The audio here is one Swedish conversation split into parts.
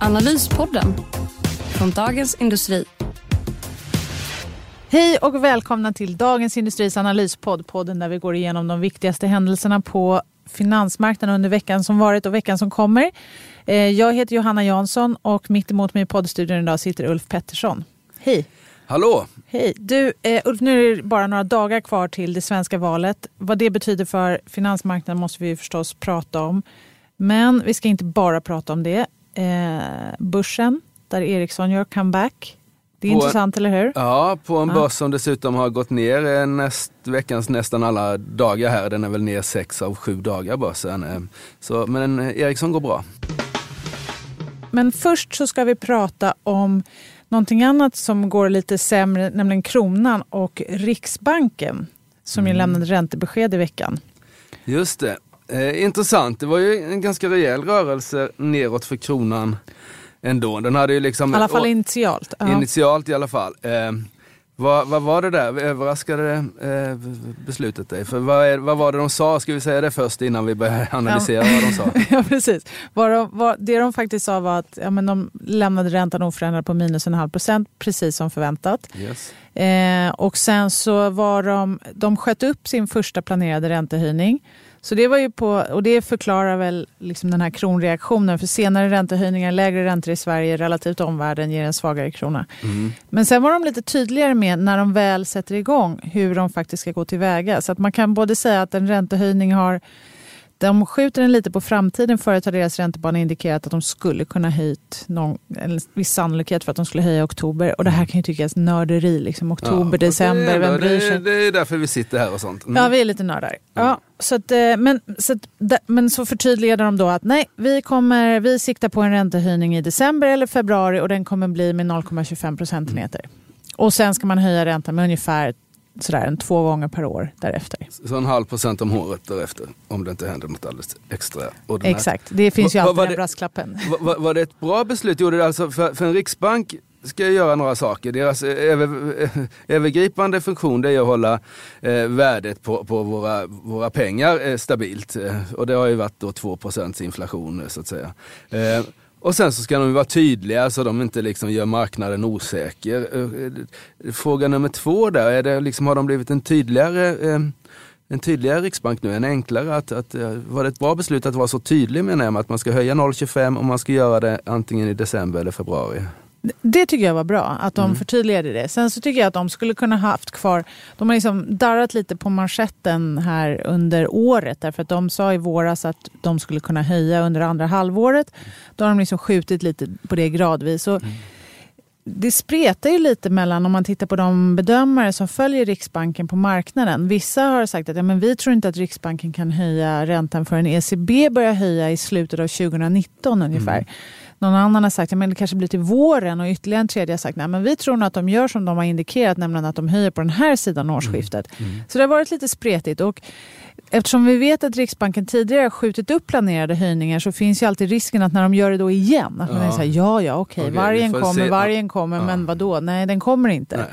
Analyspodden från Dagens Industri. Hej och välkomna till Dagens Industris analyspodd. Podden där vi går igenom de viktigaste händelserna på finansmarknaden under veckan som varit och veckan som kommer. Eh, jag heter Johanna Jansson och mitt emot mig i poddstudion idag sitter Ulf Pettersson. Hej! Hallå! Hej! Du, eh, Ulf, nu är det bara några dagar kvar till det svenska valet. Vad det betyder för finansmarknaden måste vi förstås prata om. Men vi ska inte bara prata om det. Eh, börsen, där Ericsson gör comeback. Det är På- intressant, eller hur? Ja, på en Ja. börs som dessutom har gått ner eh, näst, veckans nästan alla dagar här. Den är väl ner sex av sju dagar börsen. eh. Så, men eh, Ericsson går bra. Men först så ska vi prata om någonting annat som går lite sämre, nämligen kronan och Riksbanken som ju lämnade räntebesked i veckan. Just det. Eh, intressant. Det var ju en ganska rejäl rörelse neråt för kronan ändå. Den hade ju liksom... I alla fall initialt. Ja. Initialt i alla fall. Eh, vad, vad var det där? Överraskade eh, beslutet dig? För vad, är, vad var det de sa? Ska vi säga det först innan vi börjar analysera vad de sa? ja, precis. Vad de, vad, det de faktiskt sa var att ja, men de lämnade räntan oförändrad på minus en halv procent, precis som förväntat. Yes. Eh, och sen så var de, de sköt upp sin första planerade räntehöjning. Så det var ju på, och det förklarar väl liksom den här kronreaktionen. För senare räntehöjningar, lägre räntor i Sverige relativt omvärlden ger en svagare krona. Mm. Men sen var de lite tydligare med när de väl sätter igång hur de faktiskt ska gå tillväga. Så att man kan både säga att en räntehöjning har de skjuter den lite på framtiden. Förut har deras räntebana indikerat att de skulle kunna höjt någon, en viss sannolikhet för att de skulle höja i oktober. Och det här kan ju tyckas nörderi. Liksom. Oktober, Ja, december, det vem bryr det, sig? är- det är därför vi sitter här och sånt. Mm. Ja, vi är lite nördar. Ja, så att, eh, men, så att, men så förtydligade de då att nej, vi, kommer, vi siktar på en räntehöjning i december eller februari och den kommer bli med 0,25 procentenheter. Och sen ska man höja räntan med ungefär sådär, en två gånger per år därefter. Så en halv procent om året därefter, om det inte händer något alldeles extra. ordinärt. Exakt, det finns ju alltid var den det- brasklappen. Var, var, det ett bra beslut? Gjorde det alltså för, för en riksbank ska göra några saker. Deras eh, över, eh, övergripande funktion det är att hålla eh, värdet på, på våra, våra pengar eh, stabilt. Eh, och det har ju varit då 2 inflation eh, så att säga. Och sen så ska de ju vara tydliga så de inte liksom gör marknaden osäker. Eh, eh, fråga nummer två där, är det liksom, har de blivit en tydligare eh, en tydligare riksbank nu, en enklare. Att, att, var det ett bra beslut att vara så tydlig menar jag med att man ska höja 0,25 och man ska göra det antingen i december eller februari? Det tycker jag var bra, att de Mm. förtydligade det. Sen så tycker jag att de skulle kunna haft kvar, de har liksom darrat lite på manschetten här under året. Därför att de sa i våras att de skulle kunna höja under andra halvåret. Då har de liksom skjutit lite på det gradvis. Och det spretar ju lite mellan, om man tittar på de bedömare som följer Riksbanken på marknaden. Vissa har sagt att ja, men vi tror inte att Riksbanken kan höja räntan förrän ECB börjar höja i slutet av 2019 ungefär. Någon annan har sagt att ja, det kanske blir till våren och ytterligare en tredje har sagt att vi tror nog att de gör som de har indikerat, nämligen att de höjer på den här sidan årsskiftet. Så det har varit lite spretigt. Och Eftersom vi vet att Riksbanken tidigare har skjutit upp planerade höjningar så finns ju alltid risken att när de gör det då igen, att man Ja. här, ja ja okej, Okej, vi vargen kommer, se. vargen kommer, Ja. men vad då? Nej, den kommer inte. Nej.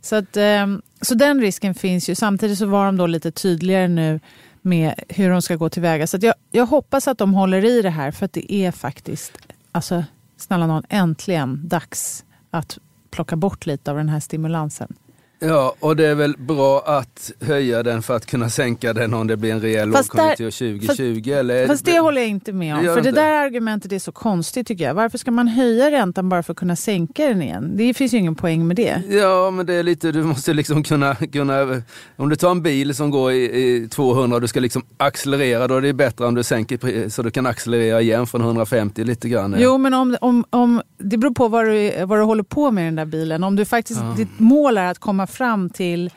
Så, att, ehm, så den risken finns ju. Samtidigt så var de då lite tydligare nu med hur de ska gå tillväga. Så jag, jag hoppas att de håller i det här för att det är faktiskt, alltså snälla någon, äntligen dags att plocka bort lite av den här stimulansen. Ja, och det är väl bra att höja den för att kunna sänka den om det blir en rejäl Fast lågkonjunktur 2020? eller? Fast det håller jag inte med Det om. gör För det inte. där argumentet är så konstigt tycker jag. Varför ska man höja räntan bara för att kunna sänka den igen? Det finns ju ingen poäng med det. Ja, men det är lite, du måste liksom kunna, kunna om du tar en bil som går i, i 200 och du ska liksom accelerera, då är det bättre om du sänker så du kan accelerera igen från 150 lite grann. Jo, men om, om, om, det beror på vad du, vad du håller på med i den där bilen. Om du faktiskt, Ja. ditt mål är att komma fram till,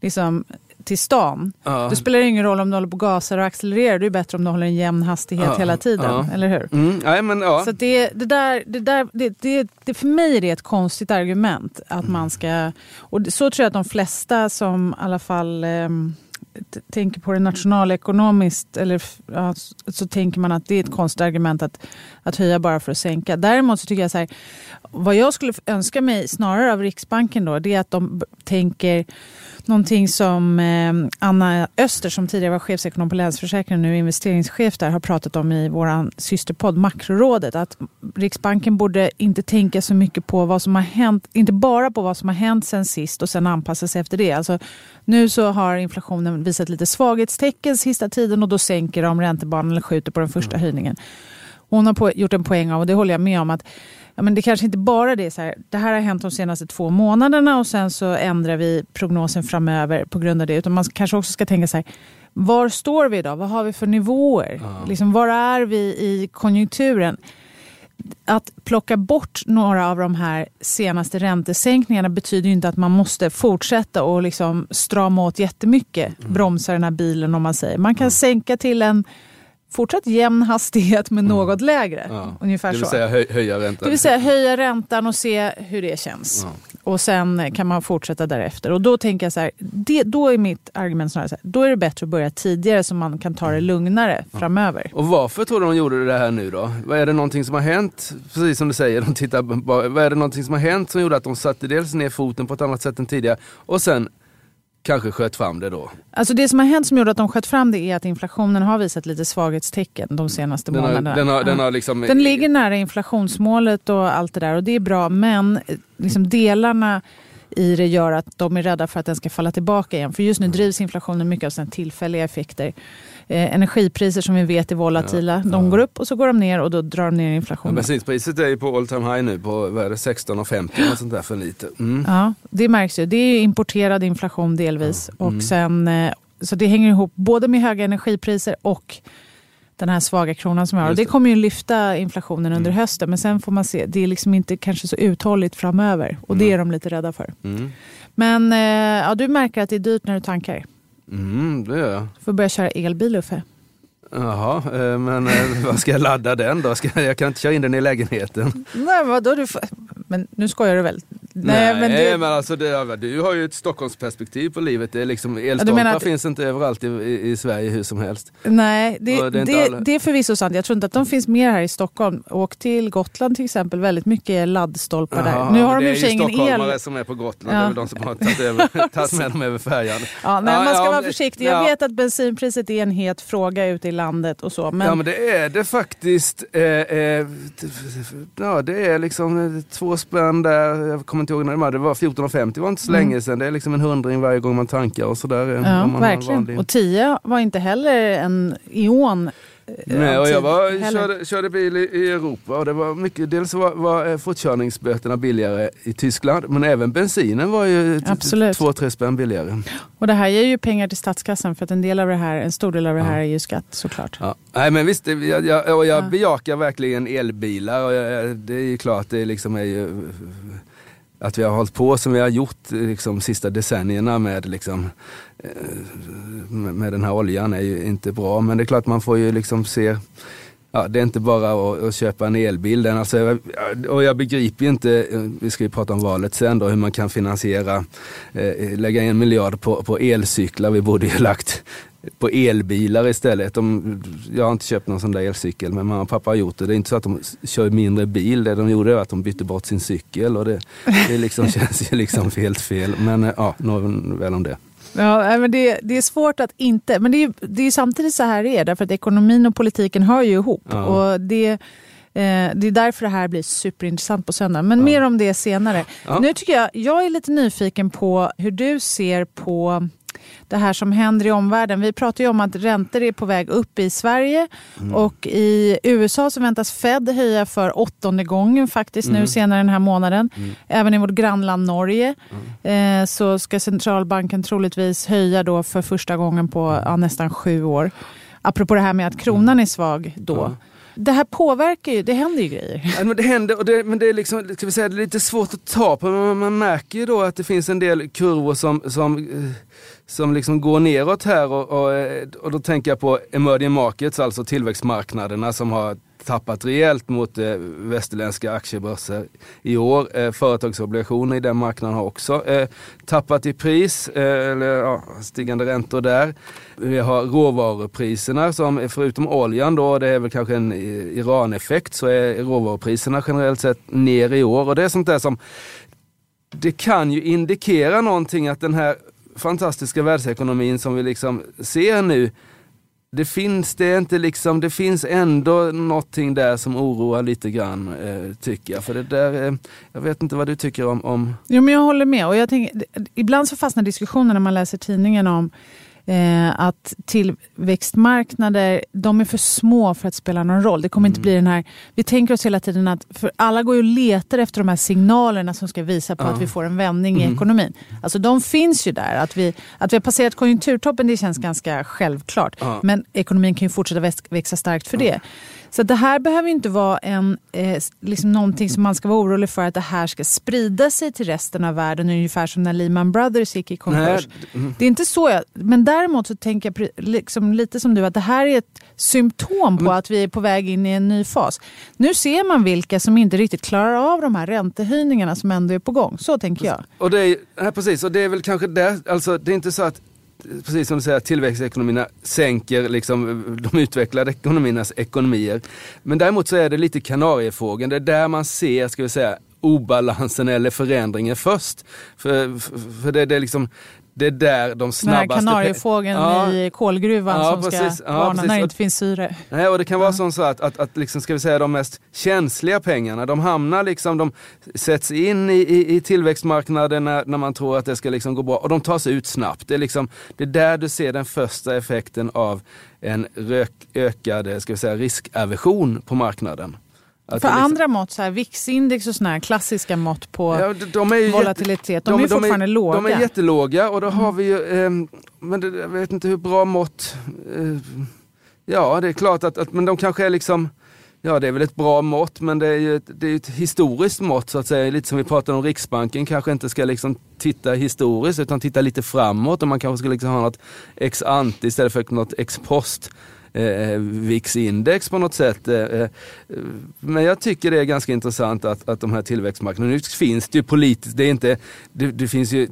liksom, till stan. Ja. Då spelar det ingen roll om du håller på gasar och accelererar. Det är bättre om du håller en jämn hastighet Ja, hela tiden. Eller hur? Mm, nej, men, ja. Så att det, det där, det där det, det, det, för mig är det ett konstigt argument. att Mm. man ska... Och så tror jag att de flesta som i alla fall t- tänker på det nationalekonomiskt, eller, ja, så, så tänker man att det är ett konstigt argument att, att höja bara för att sänka. Däremot så tycker jag så här, vad jag skulle önska mig snarare av Riksbanken då, det är att de tänker någonting som eh, Anna Öster som tidigare var chefsekonom på Länsförsäkringen nu investeringschef där har pratat om i vår systerpodd Makrorådet. Att Riksbanken borde inte tänka så mycket på vad som har hänt, inte bara på vad som har hänt sen sist och sen anpassa sig efter det. Alltså, nu så har inflationen visat lite svaghetstecken sista tiden och då sänker de räntebanan eller skjuter på den första höjningen. Hon har på, gjort en poäng av, och det håller jag med om, att ja, men det kanske inte bara det är så här, det här har hänt de senaste två månaderna och sen så ändrar vi prognosen framöver på grund av det. Utan man kanske också ska tänka så här, var står vi idag? Vad har vi för nivåer? Liksom, var är vi i konjunkturen? Att plocka bort några av de här senaste räntesänkningarna betyder inte att man måste fortsätta och liksom strama åt jättemycket, bromsa den här bilen om man säger. Man kan sänka till en fortsatt jämn hastighet men något lägre. Ja. Ungefär det vill så. säga höj, höja räntan. Det vill säga höja räntan och se hur det känns. Och sen kan man fortsätta därefter. Och då tänker jag så här, det, då är mitt argument snarare så här, då är det bättre att börja tidigare så man kan ta det lugnare framöver. Och varför tror du de gjorde det här nu då? Vad är det någonting som har hänt? Precis som du säger, de tittar vad är det någonting som har hänt som gjorde att de satte dels ner foten på ett annat sätt än tidigare och sen kanske sköt fram det då? Alltså det som har hänt som gjorde att de sköt fram det är att inflationen har visat lite svaghetstecken de senaste Den har, månaderna. den har, den har liksom... Den ligger nära inflationsmålet och allt det där och det är bra men eh, liksom delarna i det gör att de är rädda för att den ska falla tillbaka igen. För just nu drivs inflationen mycket av såna tillfälliga effekter. Eh, energipriser som vi vet är volatila, de går upp och så går de ner och då drar de ner Ja, inflationen. bensinpriset är ju på all time high nu på vad är det, 16,50 och sånt där för lite. Mm. Ja, det märks ju. Det är importerad inflation delvis. Mm. Och sen, eh, så det hänger ihop både med höga energipriser och den här svaga kronan som vi har. Och det. Mm. kommer ju lyfta inflationen under hösten. Men sen får man se, det är liksom inte kanske så uthålligt framöver. Och det är de lite rädda för. Mm. Men eh, ja, du märker att det är dyrt när du tankar. Mm, det gör jag. Du får börja köra elbil Uffe. Jaha, eh, men eh, vad ska jag ladda den då? Ska, jag kan inte köra in den i lägenheten. Nej, vadå? Du. Men nu skojar du väl? Nej, men det- men alltså det, du har ju ett Stockholmsperspektiv på livet. Det är liksom, elstolpar att- finns inte överallt i, i, i Sverige hur som helst. Nej, det, det det, är det, alla- är förvisso sant. Jag tror inte att de finns mer här i Stockholm. Åk till Gotland till exempel, väldigt mycket laddstolpar där. Jaha, Nu har de det i och för sig är ju ingen stockholmare el. som är på Gotland. Ja. Det är väl de som har tagit, över, tagit med dem över färjan. Ja, nej, Ja, man ska ja, vara försiktig. Jag ja. vet att bensinpriset är en het fråga ute i landet och så. Men, Ja men det är det faktiskt. Eh, eh, ja det är liksom eh, två spänn där, jag kommer inte ihåg när det var, det var 14,50 det var inte så Mm. länge sedan. Det är liksom en hundring varje gång man tankar och sådär. eh, ja, verkligen. vanlig- Och 10 var inte heller en ion. Eh, Nej, och jag var, körde, körde bil i, i Europa och det var mycket, dels var, var eh, fortkörningsböterna billigare i Tyskland men även bensinen var ju t- Absolut. två, tre spänn billigare. Och det här ger ju pengar till statskassan för att en del av det här, en stor del av det här är ju skatt såklart. Ja. Nej men visst, jag, jag, och jag Ja. bejakar verkligen elbilar och jag, det är ju klart det liksom är ju att vi har hållit på som vi har gjort eh, liksom sista decennierna med liksom eh, med den här oljan är ju inte bra. Men det är klart man får ju liksom se Ja, det är inte bara att, att köpa en elbil. Den, alltså, jag- och jag begriper ju inte, eh, vi ska ju prata om valet sen då, hur man kan finansiera, eh, lägga en miljard på, på elcyklar. Vi borde ju lagt på elbilar istället. De, jag har inte köpt någon sån där elcykel men mamma och pappa har gjort det. Det är inte så att de kör mindre bil. Det de gjorde var att de bytte bort sin cykel och det, det liksom känns ju liksom helt fel. Men eh, ja, nog väl om det. Ja, men det, det är svårt att inte... Men det är, det är samtidigt så här det är, därför att ekonomin och politiken hör ju ihop. Ja. Och det, eh, det är därför det här blir superintressant på söndag. Men mer om det senare. Ja. Nu tycker jag, jag är lite nyfiken på hur du ser på det här som händer i omvärlden. Vi pratar ju om att räntor är på väg upp i Sverige Mm. och i USA så väntas Fed höja för åttonde gången faktiskt Mm. nu senare den här månaden. Även i vårt grannland Norge Mm. eh, så ska centralbanken troligtvis höja då för första gången på ja, nästan sju år. Apropå det här med att kronan är svag då. Mm. Ja det här påverkar ju, det händer ju grejer. Ja, men det händer, och det, men det är, liksom, ska vi säga, det är lite svårt att ta på. Men man märker ju då att det finns en del kurvor som, som, eh, som liksom går neråt här. Och, och, eh, och då tänker jag på emerging markets, alltså tillväxtmarknaderna som har tappat rejält mot eh, västerländska aktiebörser i år. Eh, företagsobligationer i den marknaden har också eh, tappat i pris, eh, eller ja, stigande räntor där. Vi har råvarupriserna som eh, förutom oljan då, det är väl kanske en eh, Iran-effekt, så är råvarupriserna generellt sett ner i år. Och det är sånt där som, det kan ju indikera någonting att den här fantastiska världsekonomin som vi liksom ser nu det finns det inte liksom, det finns ändå någonting där som oroar lite grann eh, tycker jag. För det där, eh, jag vet inte vad du tycker om... om... Jo, men jag håller med. Och jag tänker, ibland så fastnar diskussionen när man läser tidningen om eh, att tillväxtmarknader de är för små för att spela någon roll. Det kommer mm. inte bli den här... Vi tänker oss hela tiden att för alla går ju och letar efter de här signalerna som ska visa på ja. att vi får en vändning mm. i ekonomin. Alltså de finns ju där. Att vi, att vi har passerat konjunkturtoppen det känns ganska självklart. Ja. Men ekonomin kan ju fortsätta växa starkt för det. Så det här behöver inte vara en, eh, liksom någonting som man ska vara orolig för att det här ska sprida sig till resten av världen ungefär som när Lehman Brothers gick i konkurs. Mm. Det är inte så jag, men däremot så tänker jag liksom lite som du att det här är ett symptom på mm. att vi är på väg in i en ny fas. Nu ser man vilka som inte riktigt klarar av de här räntehöjningarna som ändå är på gång. Så tänker jag. Och det är, ja, precis, och det är väl kanske där, alltså det är inte så att precis som du säger, tillväxtekonomierna sänker liksom eh, de utvecklade ekonomiernas ekonomier. Men däremot så är det lite kanariefågeln, det är där man ser, ska vi säga, obalansen eller förändringen först. För, för, det, det, är liksom, det är där de snabbaste... Den kanariefågeln ja. i kolgruvan ja, som precis. ska varna ja, när det inte finns syre. Nej, och det kan vara ja. så att, att, att liksom, ska vi säga, de mest känsliga pengarna, de hamnar liksom, de sätts in i, i, i tillväxtmarknaden när, när man tror att det ska liksom gå bra och de tas ut snabbt. Det är, liksom, det är där du ser den första effekten av en rök, ökad ska vi säga, riskaversion på marknaden. Att För liksom... andra mått, så här, VIX-index och såna här klassiska mått på ja, de är volatilitet, de, de, är fortfarande de är, låga. De är jättelåga och då mm. har vi ju, eh, men det, jag vet inte hur bra mått, eh, ja det är klart att, att, men de kanske är liksom, ja det är väl ett bra mått men det är ju ett, det är ett historiskt mått så att säga, lite som vi pratade om Riksbanken kanske inte ska liksom titta historiskt utan titta lite framåt och man kanske ska liksom ha något ex ante istället för något ex post Eh, eh, VIX-index på något sätt. Eh, eh, men jag tycker det är ganska intressant att, att de här tillväxtmarknaderna, nu finns det ju politiskt, det, är inte, det, det finns ju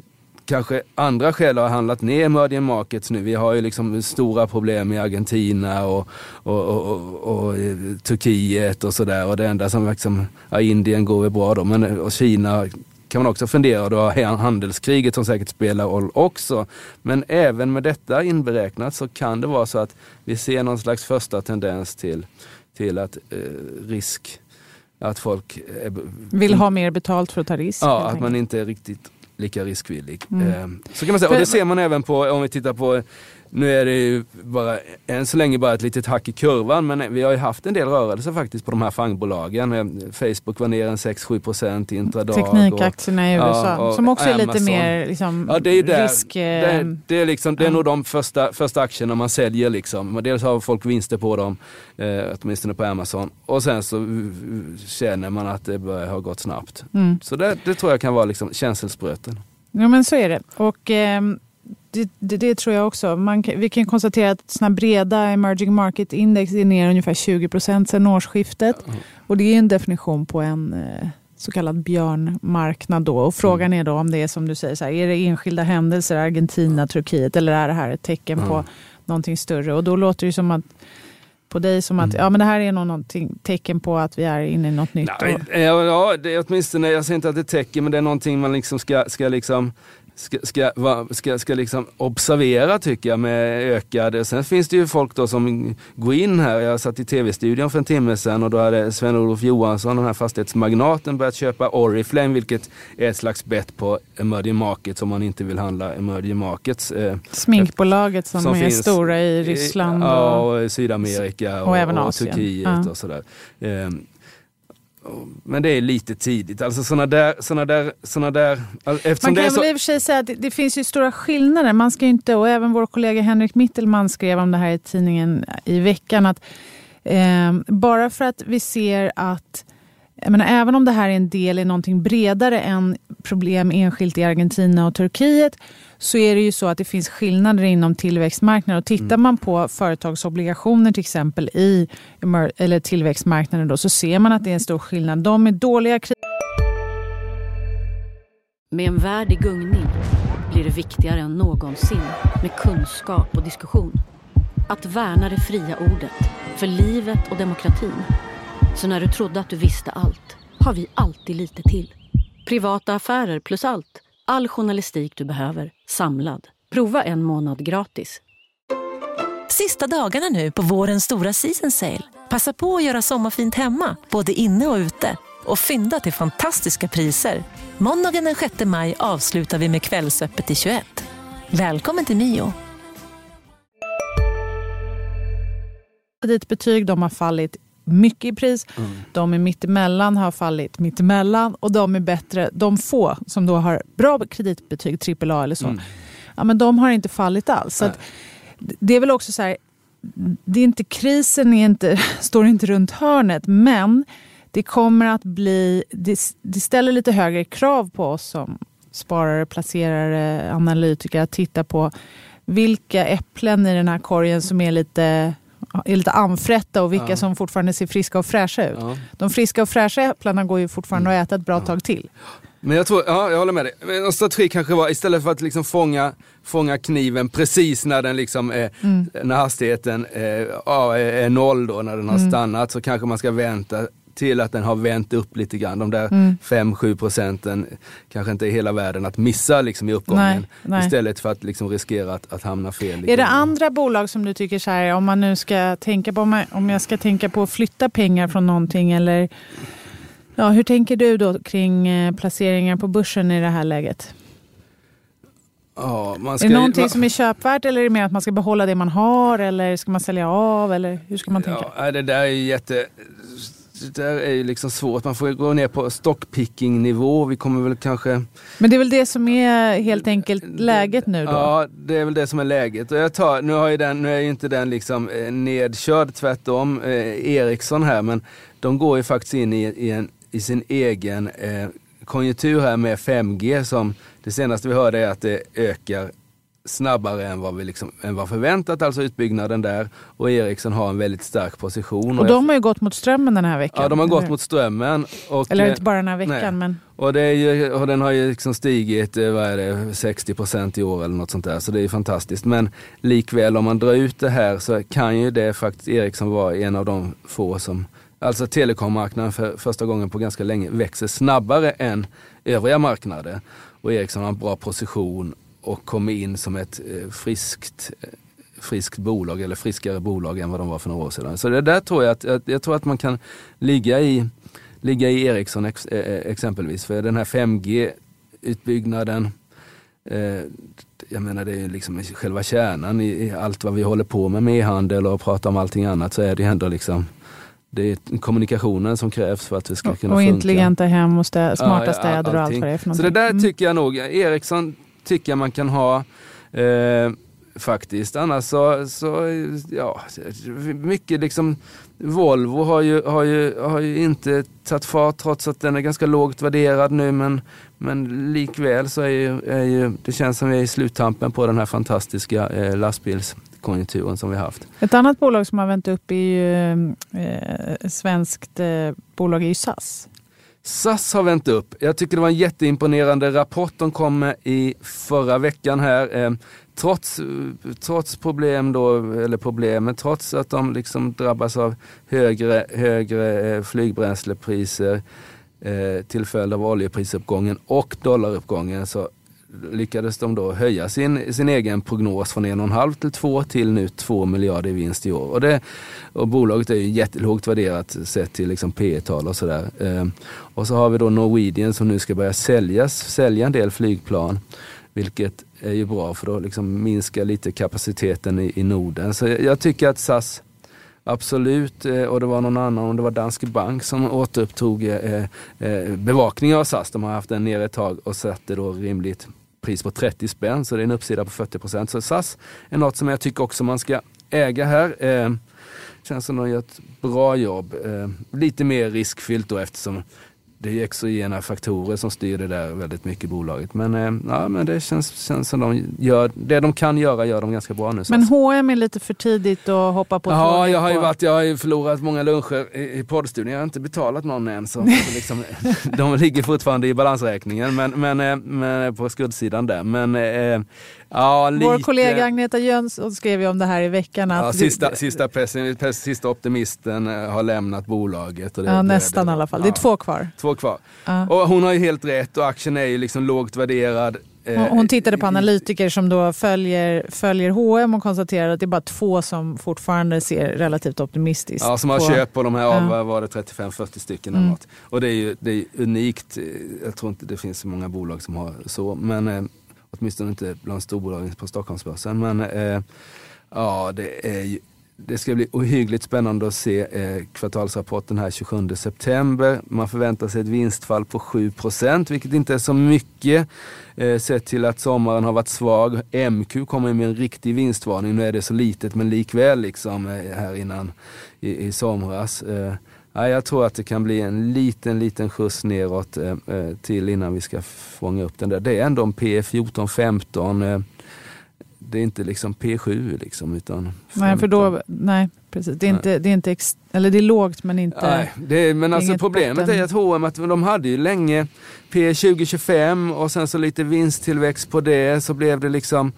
kanske andra skäl har handlat ner emerging markets nu. Vi har ju liksom stora problem i Argentina och, och, och, och, och Turkiet och sådär. Och det enda som liksom, ja, Indien går väl bra då, men och Kina kan man också fundera, då har handelskriget som säkert spelar roll också. Men även med detta inberäknat så kan det vara så att vi ser någon slags första tendens till, till att eh, risk, att folk är, vill ha mer betalt för att ta risk. Ja, att man inte är riktigt lika riskvillig. Mm. Eh, så kan man säga, och det ser man även på, om vi tittar på nu är det ju bara, än så länge bara ett litet hack i kurvan men vi har ju haft en del rörelser faktiskt på de här fangbolagen. Eh, Facebook var ner en 6-7% intradag. Teknikaktierna i USA ja, som också Amazon. är lite mer liksom, ja, det är där, risk... Det, är, det är, liksom, det är nog de första, första aktierna man säljer. Liksom. Dels har folk vinster på dem, eh, åtminstone på Amazon. Och sen så känner man att det börjar ha gått snabbt. Mm. Så det, det, tror jag kan vara liksom känselspröten. Ja men så är det. Och eh, det, det, det, tror jag också. Man, vi kan konstatera att såna breda emerging market index är ner ungefär 20 procent sedan årsskiftet. Och det är en definition på en eh, så kallad björnmarknad. Då. Och frågan mm. är då om det är som du säger, så här, är det enskilda händelser, Argentina, Turkiet eller är det här ett tecken mm. på någonting större? Och då låter det som att på dig som att mm. ja, men det här är nog någonting, tecken på att vi är inne i något nytt. Nej, ja, det är åtminstone, jag säger inte att det är tecken, men det är någonting man liksom ska, ska liksom ska, ska, ska, ska liksom observera tycker jag med ökade... Sen finns det ju folk då som går in här. Jag satt i tv-studion för en timme sedan och då hade Sven-Olof Johansson, den här fastighetsmagnaten, börjat köpa Oriflame vilket är ett slags bett på emerging markets om man inte vill handla emerging markets. Eh, Sminkbolaget som, som är finns, stora i Ryssland och, ja, och Sydamerika och, och, och Turkiet ja. och sådär. Eh, men det är lite tidigt. Alltså såna där, såna där, såna där Man kan så... väl i och för sig säga att det, det, finns ju stora skillnader. Man ska inte, och även vår kollega Henrik Mittelman skrev om det här i tidningen i veckan, att Eh, bara för att vi ser att jag menar, även om det här är en del i någonting bredare än problem enskilt i Argentina och Turkiet så är det ju så att det finns skillnader inom tillväxtmarknader. Och tittar man på företagsobligationer till exempel i eller tillväxtmarknaden då, så ser man att det är en stor skillnad. De är dåliga Med en värld i gungning blir det viktigare än någonsin med kunskap och diskussion. Att värna det fria ordet, för livet och demokratin. Så när du trodde att du visste allt, har vi alltid lite till. Privata affärer plus allt. All journalistik du behöver, samlad. Prova en månad gratis. Sista dagarna nu på vårens stora season sale. Passa på att göra sommarfint hemma, både inne och ute. Och fynda till fantastiska priser. Måndagen den 6 maj avslutar vi med Kvällsöppet i 21. Välkommen till Mio. Kreditbetyg de har fallit mycket i pris. Mm. De är mittemellan har fallit mittemellan och de är bättre, de få som då har bra kreditbetyg, AAA eller så, mm. ja, men de har inte fallit alls. Så det är väl också så här, det är inte, krisen är inte, står inte runt hörnet men det kommer att bli, det, det ställer lite högre krav på oss som sparare, placerare, analytiker att titta på vilka äpplen i den här korgen som är lite är lite anfrätta och vilka ja. som fortfarande ser friska och fräscha ut. Ja. De friska och fräscha äpplena går ju fortfarande mm. att äta ett bra ja. tag till. Men jag tror, ja jag håller med dig. En strategi kanske var istället för att liksom fånga, fånga kniven precis när den liksom är, mm. när hastigheten är, är noll då, när den har mm. stannat så kanske man ska vänta till att den har vänt upp lite grann. De där mm. 5-7 procenten kanske inte är hela världen att missa liksom i uppgången. Nej, nej. Istället för att liksom riskera att, att hamna fel. Är det andra bolag som du tycker så här, om man nu ska tänka på, om jag ska tänka på att flytta pengar från någonting eller ja, hur tänker du då kring eh, placeringar på börsen i det här läget? Ja, ska, är det någonting som är köpvärt eller är det mer att man ska behålla det man har eller ska man sälja av eller hur ska man tänka? Ja, det där är jätte det där är ju liksom svårt. Man får gå ner på stockpicking nivå. Vi kommer väl kanske... Men det är väl det som är helt enkelt läget nu då? Ja, det är väl det som är läget. Och jag tar, nu, har ju den, nu är ju inte den liksom eh, nedkörd, tvärtom. Eh, Ericsson här, men de går ju faktiskt in i, i, en, i sin egen eh, konjunktur här med 5G som det senaste vi hörde är att det ökar snabbare än vad vi liksom, än vad förväntat, alltså utbyggnaden där. Och Ericsson har en väldigt stark position. Och, de har ju gått mot strömmen den här veckan. Ja, de har gått mot strömmen. Och, eller inte bara den här veckan, nej. men... Och, ju, och den har ju liksom stigit eh, vad är det, 60 procent i år eller något sånt där. Så det är fantastiskt. Men likväl om man drar ut det här så kan ju det faktiskt Ericsson vara en av de få som Alltså telekommarknaden för första gången på ganska länge växer snabbare än övriga marknader. Och Ericsson har en bra position och kommer in som ett eh, friskt, eh, friskt bolag eller friskare bolag än vad de var för några år sedan. Så det där tror jag att, jag tror att man kan ligga i, ligga i Ericsson ex, eh, exempelvis. För den här 5G-utbyggnaden, jag menar det är liksom själva kärnan i, i allt vad vi håller på med med e-handel och pratar om allting annat så är det ändå liksom det är kommunikationen som krävs för att det ska kunna funka. Och intelligenta hem och stä smarta städer allting. och allt vad det är för någonting. Så det där mm. tycker jag nog, Ericsson tycker jag man kan ha. Eh, faktiskt. Annars så, så, ja, mycket liksom Volvo har ju, har ju, har ju inte tagit fart trots att den är ganska lågt värderad nu men, men likväl så är ju, är ju det känns som vi är i sluttampen på den här fantastiska eh, lastbilskonjunkturen som vi har haft. Ett annat bolag som har vänt upp är ju eh, eh svenskt eh, bolag är ju SAS. SAS har vänt upp. Jag tycker det var en jätteimponerande rapport de kom med i förra veckan här. Eh, trots, trots problem då, eller problemen, trots att de liksom drabbas av högre, högre eh, flygbränslepriser eh, till följd av oljeprisuppgången och dollaruppgången så lyckades de då höja sin, sin egen prognos från 1,5 till 2 till nu 2 miljarder i vinst i år. Och, det, och bolaget är ju jättelågt värderat sett till liksom P tal och sådär. Eh, och så har vi då Norwegian som nu ska börja säljas, sälja en del flygplan. Vilket är ju bra för då liksom minska lite kapaciteten i, i Norden. Så jag, jag tycker att SAS Absolut, eh, och det var någon annan, om det var Danske Bank som återupptog eh, eh, bevakningen av SAS. De har haft den nere ett tag och satte då rimligt pris på 30 spänn, så det är en uppsida på 40 procent. Så SAS är något som jag tycker också man ska äga här. Eh, känns som de gör ett bra jobb. Eh, lite mer riskfyllt då eftersom det är exogena faktorer som styr det där väldigt mycket i bolaget. Men, eh, ja, men det känns, känns som de gör, det de kan göra gör de ganska bra nu. Men H&M är lite för tidigt att hoppa på Ja, jag har ju varit, jag har ju förlorat många luncher i, i poddstudion. Jag har inte betalat någon än. Så, så liksom, de ligger fortfarande i balansräkningen men, men, eh, men på skuldsidan där. Men, eh, Ja, lite... Vår kollega Agneta Jönsson skrev ju om det här i veckan. Att ja, sista, du... sista, pessim, sista optimisten eh, har lämnat bolaget. Och det, ja, nästan det, i alla fall. Det är två kvar. Två kvar. Ja. Och hon har ju helt rätt och aktien är ju liksom lågt värderad. Eh, hon tittade på analytiker som då följer, följer H&M och konstaterade att det är bara två som fortfarande ser relativt optimistiskt. Ja, som har köpt på de här av, ja. var det 35-40 stycken eller mm. något. Och det är ju det är unikt. Jag tror inte det finns så många bolag som har så. Men Åtminstone inte bland storbolagen på Stockholmsbörsen. Men eh, ja, det är ju det ska bli ohyggligt spännande att se eh, kvartalsrapporten här 27 september. Man förväntar sig ett vinstfall på 7% vilket inte är så mycket eh, sett till att sommaren har varit svag. MQ kommer med en riktig vinstvarning. Nu är det så litet men likväl liksom eh, här innan i, i somras. Eh, Ja, jag tror att det kan bli en liten, liten skjuts neråt eh, eh till innan vi ska fånga upp den där. Det är ändå en P14, 15. Eh, det är inte liksom P7 liksom utan 15. Nej, för då, nej precis. Det är, inte, det är inte, ex, eller det är lågt men inte... Nej, det men alltså problemet botten. är att H&M att de hade ju länge P2025 och sen så lite vinsttillväxt på det så blev det liksom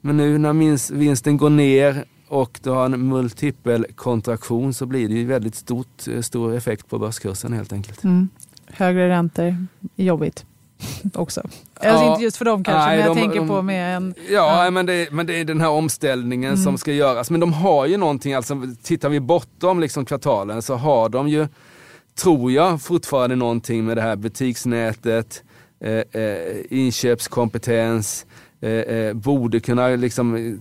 men nu när vinsten går ner och du har en multipelkontraktion så blir det ju väldigt stort, eh, stor effekt på börskursen helt enkelt. Mm. Högre räntor jobbigt också. Alltså inte just för dem kanske, nej, men jag de, tänker de, på med en... Ja, ja. Men, det, men det är den här omställningen mm. som ska göras. Men de har ju någonting, alltså tittar vi bortom liksom kvartalen så har de ju, tror jag, fortfarande någonting med det här butiksnätet, eh, eh, inköpskompetens, eh, eh borde kunna liksom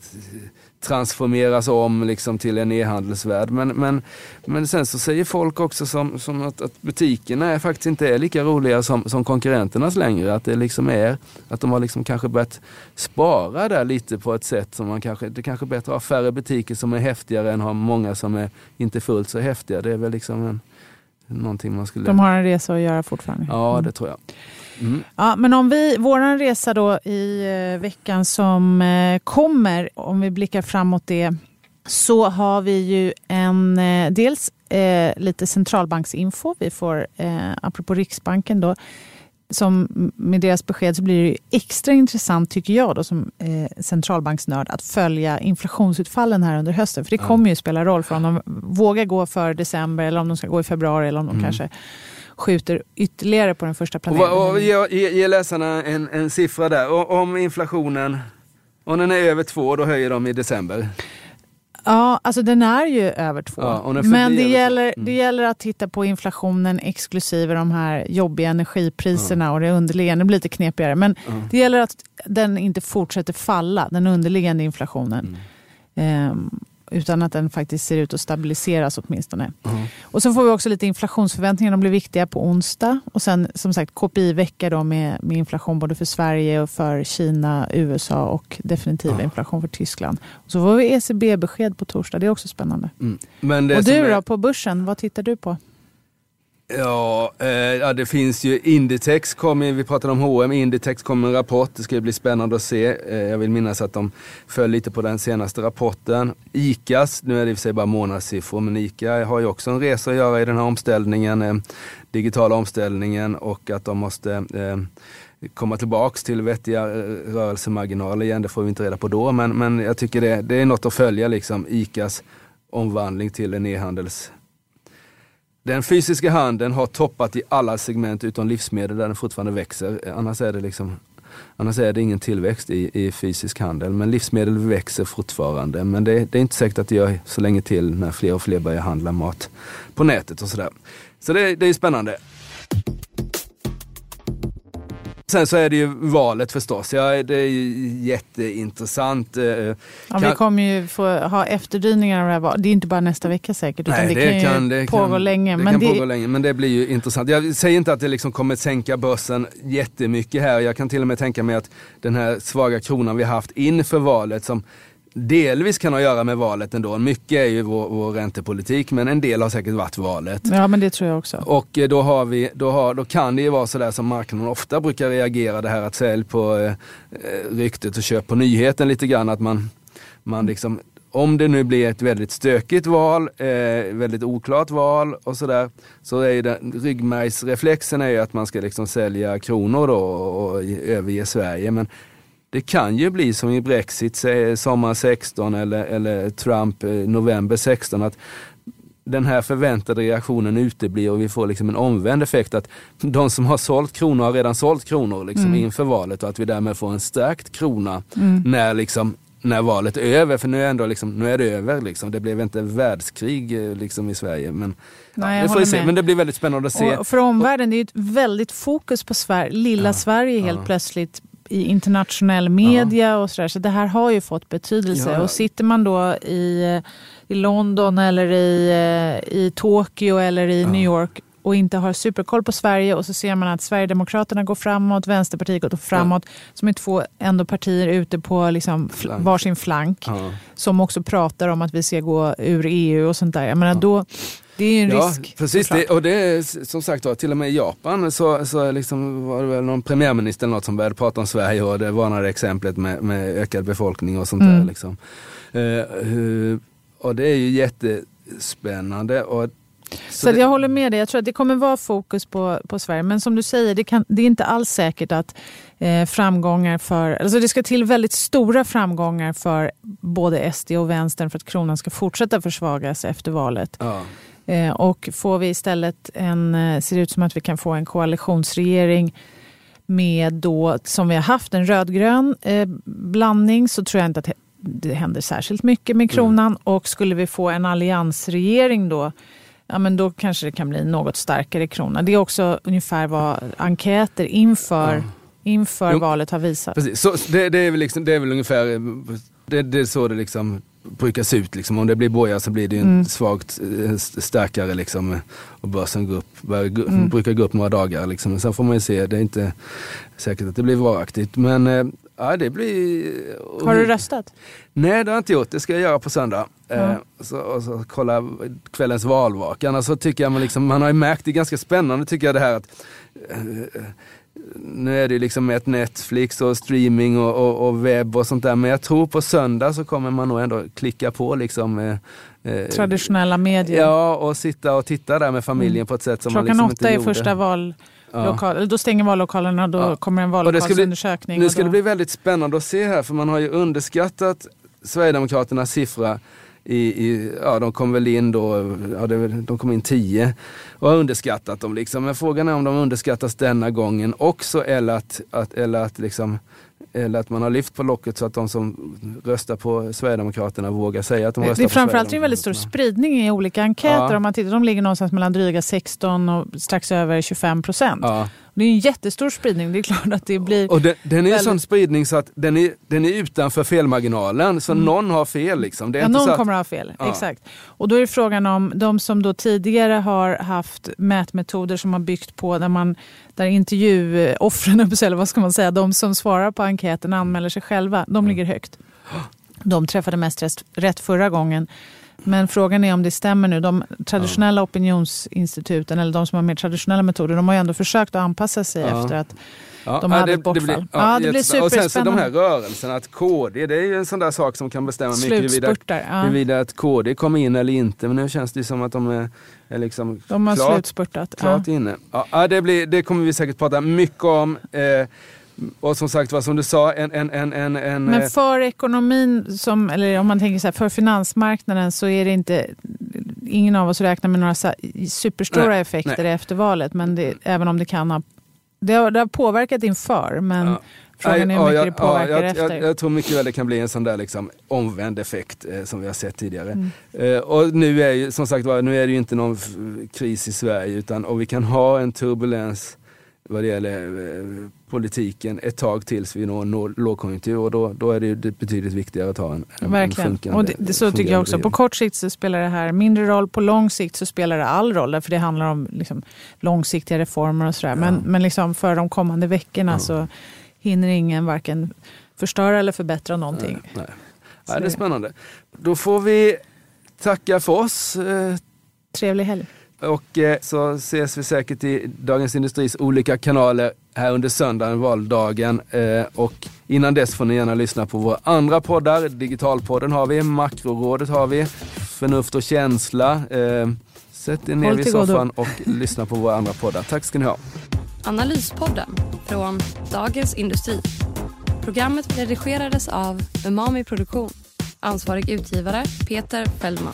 transformeras om liksom till en e-handelsvärld. Men, men, men sen så säger folk också som, som att, att butikerna är faktiskt inte är lika roliga som, som konkurrenternas längre. Att det liksom är, att de har liksom kanske börjat spara där lite på ett sätt som man kanske, det kanske är bättre att ha färre butiker som är häftigare än att ha många som är inte fullt så häftiga. Det är väl liksom en, någonting man skulle... De har en resa att göra fortfarande. Ja, det tror jag. Mm. Ja, men om vi, våran resa då i eh, veckan som eh, kommer, om vi blickar framåt det, så har vi ju en, eh, dels eh, lite centralbanksinfo. Vi får, eh, apropå Riksbanken då, som med deras besked så blir det extra intressant tycker jag då som eh, centralbanksnörd att följa inflationsutfallen här under hösten. För det kommer ju spela roll för om de vågar gå för december eller om de ska gå i februari eller om de mm. kanske skjuter ytterligare på den första planeringen. Och, och, ge, ge läsarna en, en siffra där. Och, om inflationen, om den är över två, då höjer de i december. Ja, alltså den är ju över två. Ja, Men det gäller, mm. det gäller att titta på inflationen exklusive de här jobbiga energipriserna ja. och det underliggande. Det blir lite knepigare. Men ja. det gäller att den inte fortsätter falla, den underliggande inflationen. Mm. Um, utan att den faktiskt ser ut att stabiliseras åtminstone. Mm. Och så får vi också lite inflationsförväntningar, de blir viktiga på onsdag. Och sen som sagt KPI-vecka då med, med inflation både för Sverige och för Kina, USA och definitiv mm. inflation för Tyskland. Och så får vi ECB-besked på torsdag, det är också spännande. Mm. och du är... då, på börsen, vad tittar du på? Ja, eh, ja, det finns ju Inditex, kom, vi pratade om H&M, Inditex kom med en rapport, det ska bli spännande att se. Eh, jag vill minnas att de föll lite på den senaste rapporten. ICAs, nu är det i och för sig bara månadssiffror, men ICA har ju också en resa att göra i den här omställningen, eh, digitala omställningen och att de måste eh, komma tillbaks till vettiga eh, rörelsemarginaler igen, det får vi inte reda på då, men, men jag tycker det, det är något att följa liksom, ICAs omvandling till en e-handels den fysiska handeln har toppat i alla segment utom livsmedel där den fortfarande växer. Annars är det, liksom, annars är det ingen tillväxt i, i fysisk handel. Men livsmedel växer fortfarande. Men det, det, är inte säkert att det gör så länge till när fler och fler börjar handla mat på nätet och sådär. Så det, det är spännande. Sen så är det ju valet förstås. Ja, det är jätteintressant. Eh, ja, kan... Vi kommer ju få ha efterdyningar av det här valet. Det är inte bara nästa vecka säkert, utan Nej, det, det, kan, ju det pågå kan, länge. Det men kan det... pågå länge, men det blir ju intressant. Jag säger inte att det liksom kommer sänka börsen jättemycket här. Jag kan till och med tänka mig att den här svaga kronan vi haft inför valet som delvis kan ha att göra med valet ändå. Mycket är ju vår, vår räntepolitik men en del har säkert varit valet. Ja men det tror jag också. Och eh, då, har vi, då, har, då kan det ju vara sådär som marknaden ofta brukar reagera det här att sälj på eh, ryktet och köp på nyheten lite grann. Att man, man liksom, om det nu blir ett väldigt stökigt val, eh, väldigt oklart val och sådär, så är ju den, ryggmärgsreflexen är ju att man ska liksom sälja kronor då och, och överge Sverige. Men det kan ju bli som i Brexit sommar 16 eller, eller Trump november 16 att den här förväntade reaktionen uteblir och vi får liksom en omvänd effekt att de som har sålt kronor har redan sålt kronor liksom mm. inför valet och att vi därmed får en stärkt krona mm. när, liksom, när valet är över. För nu är, ändå liksom, nu är det över. Liksom. Det blev inte världskrig eh, liksom, i Sverige. Men, Nej, ja, det får vi se. men det blir väldigt spännande att se. Och för omvärlden, det är ett väldigt fokus på Sverige, lilla ja, Sverige helt ja. plötsligt i internationell media ja. och sådär. Så det här har ju fått betydelse. Ja. Och sitter man då i, i London eller i, eh, i Tokyo eller i ja. New York och inte har superkoll på Sverige och så ser man att Sverigedemokraterna går framåt, Vänsterpartiet går framåt, ja. som är två ändå partier ute på liksom flank. varsin flank. Ja. Som också pratar om att vi ska gå ur EU och sånt där. Jag menar, ja. då, det är en ja, risk. Precis, det, och det är som sagt var, till och med i Japan så, så liksom var det väl någon premiärminister eller något som började prata om Sverige och det varnade exemplet med, med ökad befolkning och sånt mm. där. Liksom. Uh, och det är ju jättespännande. Och så, så det, jag håller med dig. Jag tror att det kommer vara fokus på, på Sverige. Men som du säger, det, kan, det är inte alls säkert att eh, framgångar för... Alltså det ska till väldigt stora framgångar för både SD och vänstern för att kronan ska fortsätta försvagas efter valet. Ja. Eh, och får vi istället en, eh, ser det ut som att vi kan få en koalitionsregering med då, som vi har haft, en rödgrön eh, blandning så tror jag inte att det händer särskilt mycket med kronan. Mm. Och skulle vi få en alliansregering då, ja men då kanske det kan bli något starkare krona. Det är också ungefär vad enkäter inför, ja. inför valet har visat. Precis. Så det, det, är väl liksom, det är väl ungefär det, det är så det liksom brukar se ut. Liksom. Om det blir boja så blir det en mm. svagt eh, starkare liksom, och börsen går upp, bör, mm. brukar gå upp några dagar. Liksom. Sen får man ju se, det är inte säkert att det blir varaktigt. Men eh, ja, det blir... Har du röstat? Nej, det har jag inte gjort. Det ska jag göra på söndag. Mm. Eh, så, och så kolla kvällens valvaka. Annars så tycker jag man, liksom, man har ju märkt, det är ganska spännande tycker jag det här att eh, nu är det liksom ett Netflix och streaming och, och, och, webb och sånt där. Men jag tror på söndag så kommer man nog ändå klicka på liksom eh, eh Traditionella medier. Ja, och sitta och titta där med familjen mm. på ett sätt som Klockan man liksom inte gjorde. Klockan åtta är första val. Ja. Då stänger vallokalerna och då ja. kommer en vallokalsundersökning. Nu ska det bli väldigt spännande att se här för man har ju underskattat Sverigedemokraternas siffra i, i, ja, de kom väl in då, ja, det, de kom in 10 och har underskattat dem. Liksom. Men frågan är om de underskattas denna gången också eller att, att, eller att liksom eller att man har lyft på locket så att de som röstar på Sverigedemokraterna vågar säga att de röstar på Det är framförallt en väldigt stor spridning i olika enkäter. Ja. Om man tittar, de ligger någonstans mellan dryga 16 och strax över 25 procent. Ja. Det är en jättestor spridning. Det är klart att det blir... Och den, den är väldigt... sån spridning så att den är, den är utanför felmarginalen. Så mm. någon har fel. Liksom. ja, någon att... kommer att ha fel. Ja. Exakt. Och då är frågan om de som då tidigare har haft mätmetoder som har byggt på där man där intervjuoffren, eller vad ska man säga, de som svarar på enkäten anmäler sig själva, de mm. ligger högt. De träffade mest rätt förra gången. Men frågan är om det stämmer nu. De traditionella ja. opinionsinstituten, eller de som har mer traditionella metoder, de har ju ändå försökt att anpassa sig ja. efter att Ja, de hade det, ett bortfall. Det blir, ja, ja, det blir superspännande. Och sen så de här rörelserna, att KD, det är ju en sån där sak som kan bestämma mycket huruvida, ja. huruvida att KD kommer in eller inte. Men nu känns det som att de är, är liksom de har klart, slutspurtat. klart ja. inne. Ja, det, blir, det kommer vi säkert prata mycket om. Eh, och som sagt vad som du sa, en... en, en, en, en Men för ekonomin, som, eller om man tänker så här, för finansmarknaden så är det inte... Ingen av oss räknar med några superstora nej, effekter nej. efter valet, men det, även om det kan ha... Det har, det har påverkat inför, men ja. frågan är hur mycket ja, det påverkar ja, jag, efter. Jag, jag, tror mycket väl det kan bli en sån där liksom omvänd effekt eh, som vi har sett tidigare. Mm. Eh, och nu är ju som sagt nu är det ju inte någon kris i Sverige, utan och vi kan ha en turbulens vad det gäller eh, politiken ett tag tills vi når, når lågkonjunktur och då, då är det, det betydligt viktigare att ha en, en Verkligen. En och det, det, så tycker jag också. På kort sikt så spelar det här mindre roll, på lång sikt så spelar det all roll. För det handlar om liksom, långsiktiga reformer och sådär. Ja. Men, men liksom för de kommande veckorna ja. så hinner ingen varken förstöra eller förbättra någonting. Nej, nej. Ja, det är spännande. Då får vi tacka för oss. eh, Trevlig helg. Och eh, så ses vi säkert i Dagens Industris olika kanaler här under söndagen, valdagen. Eh, Och innan dess får ni gärna lyssna på våra andra poddar. Digitalpodden har vi, Makrorådet har vi, Förnuft och känsla. Eh, Sätt er ner godo. soffan och lyssna på våra andra poddar. Tack ska ni ha. Analyspodden från Dagens Industri. Programmet redigerades av Umami Produktion. Ansvarig utgivare Peter Fellman.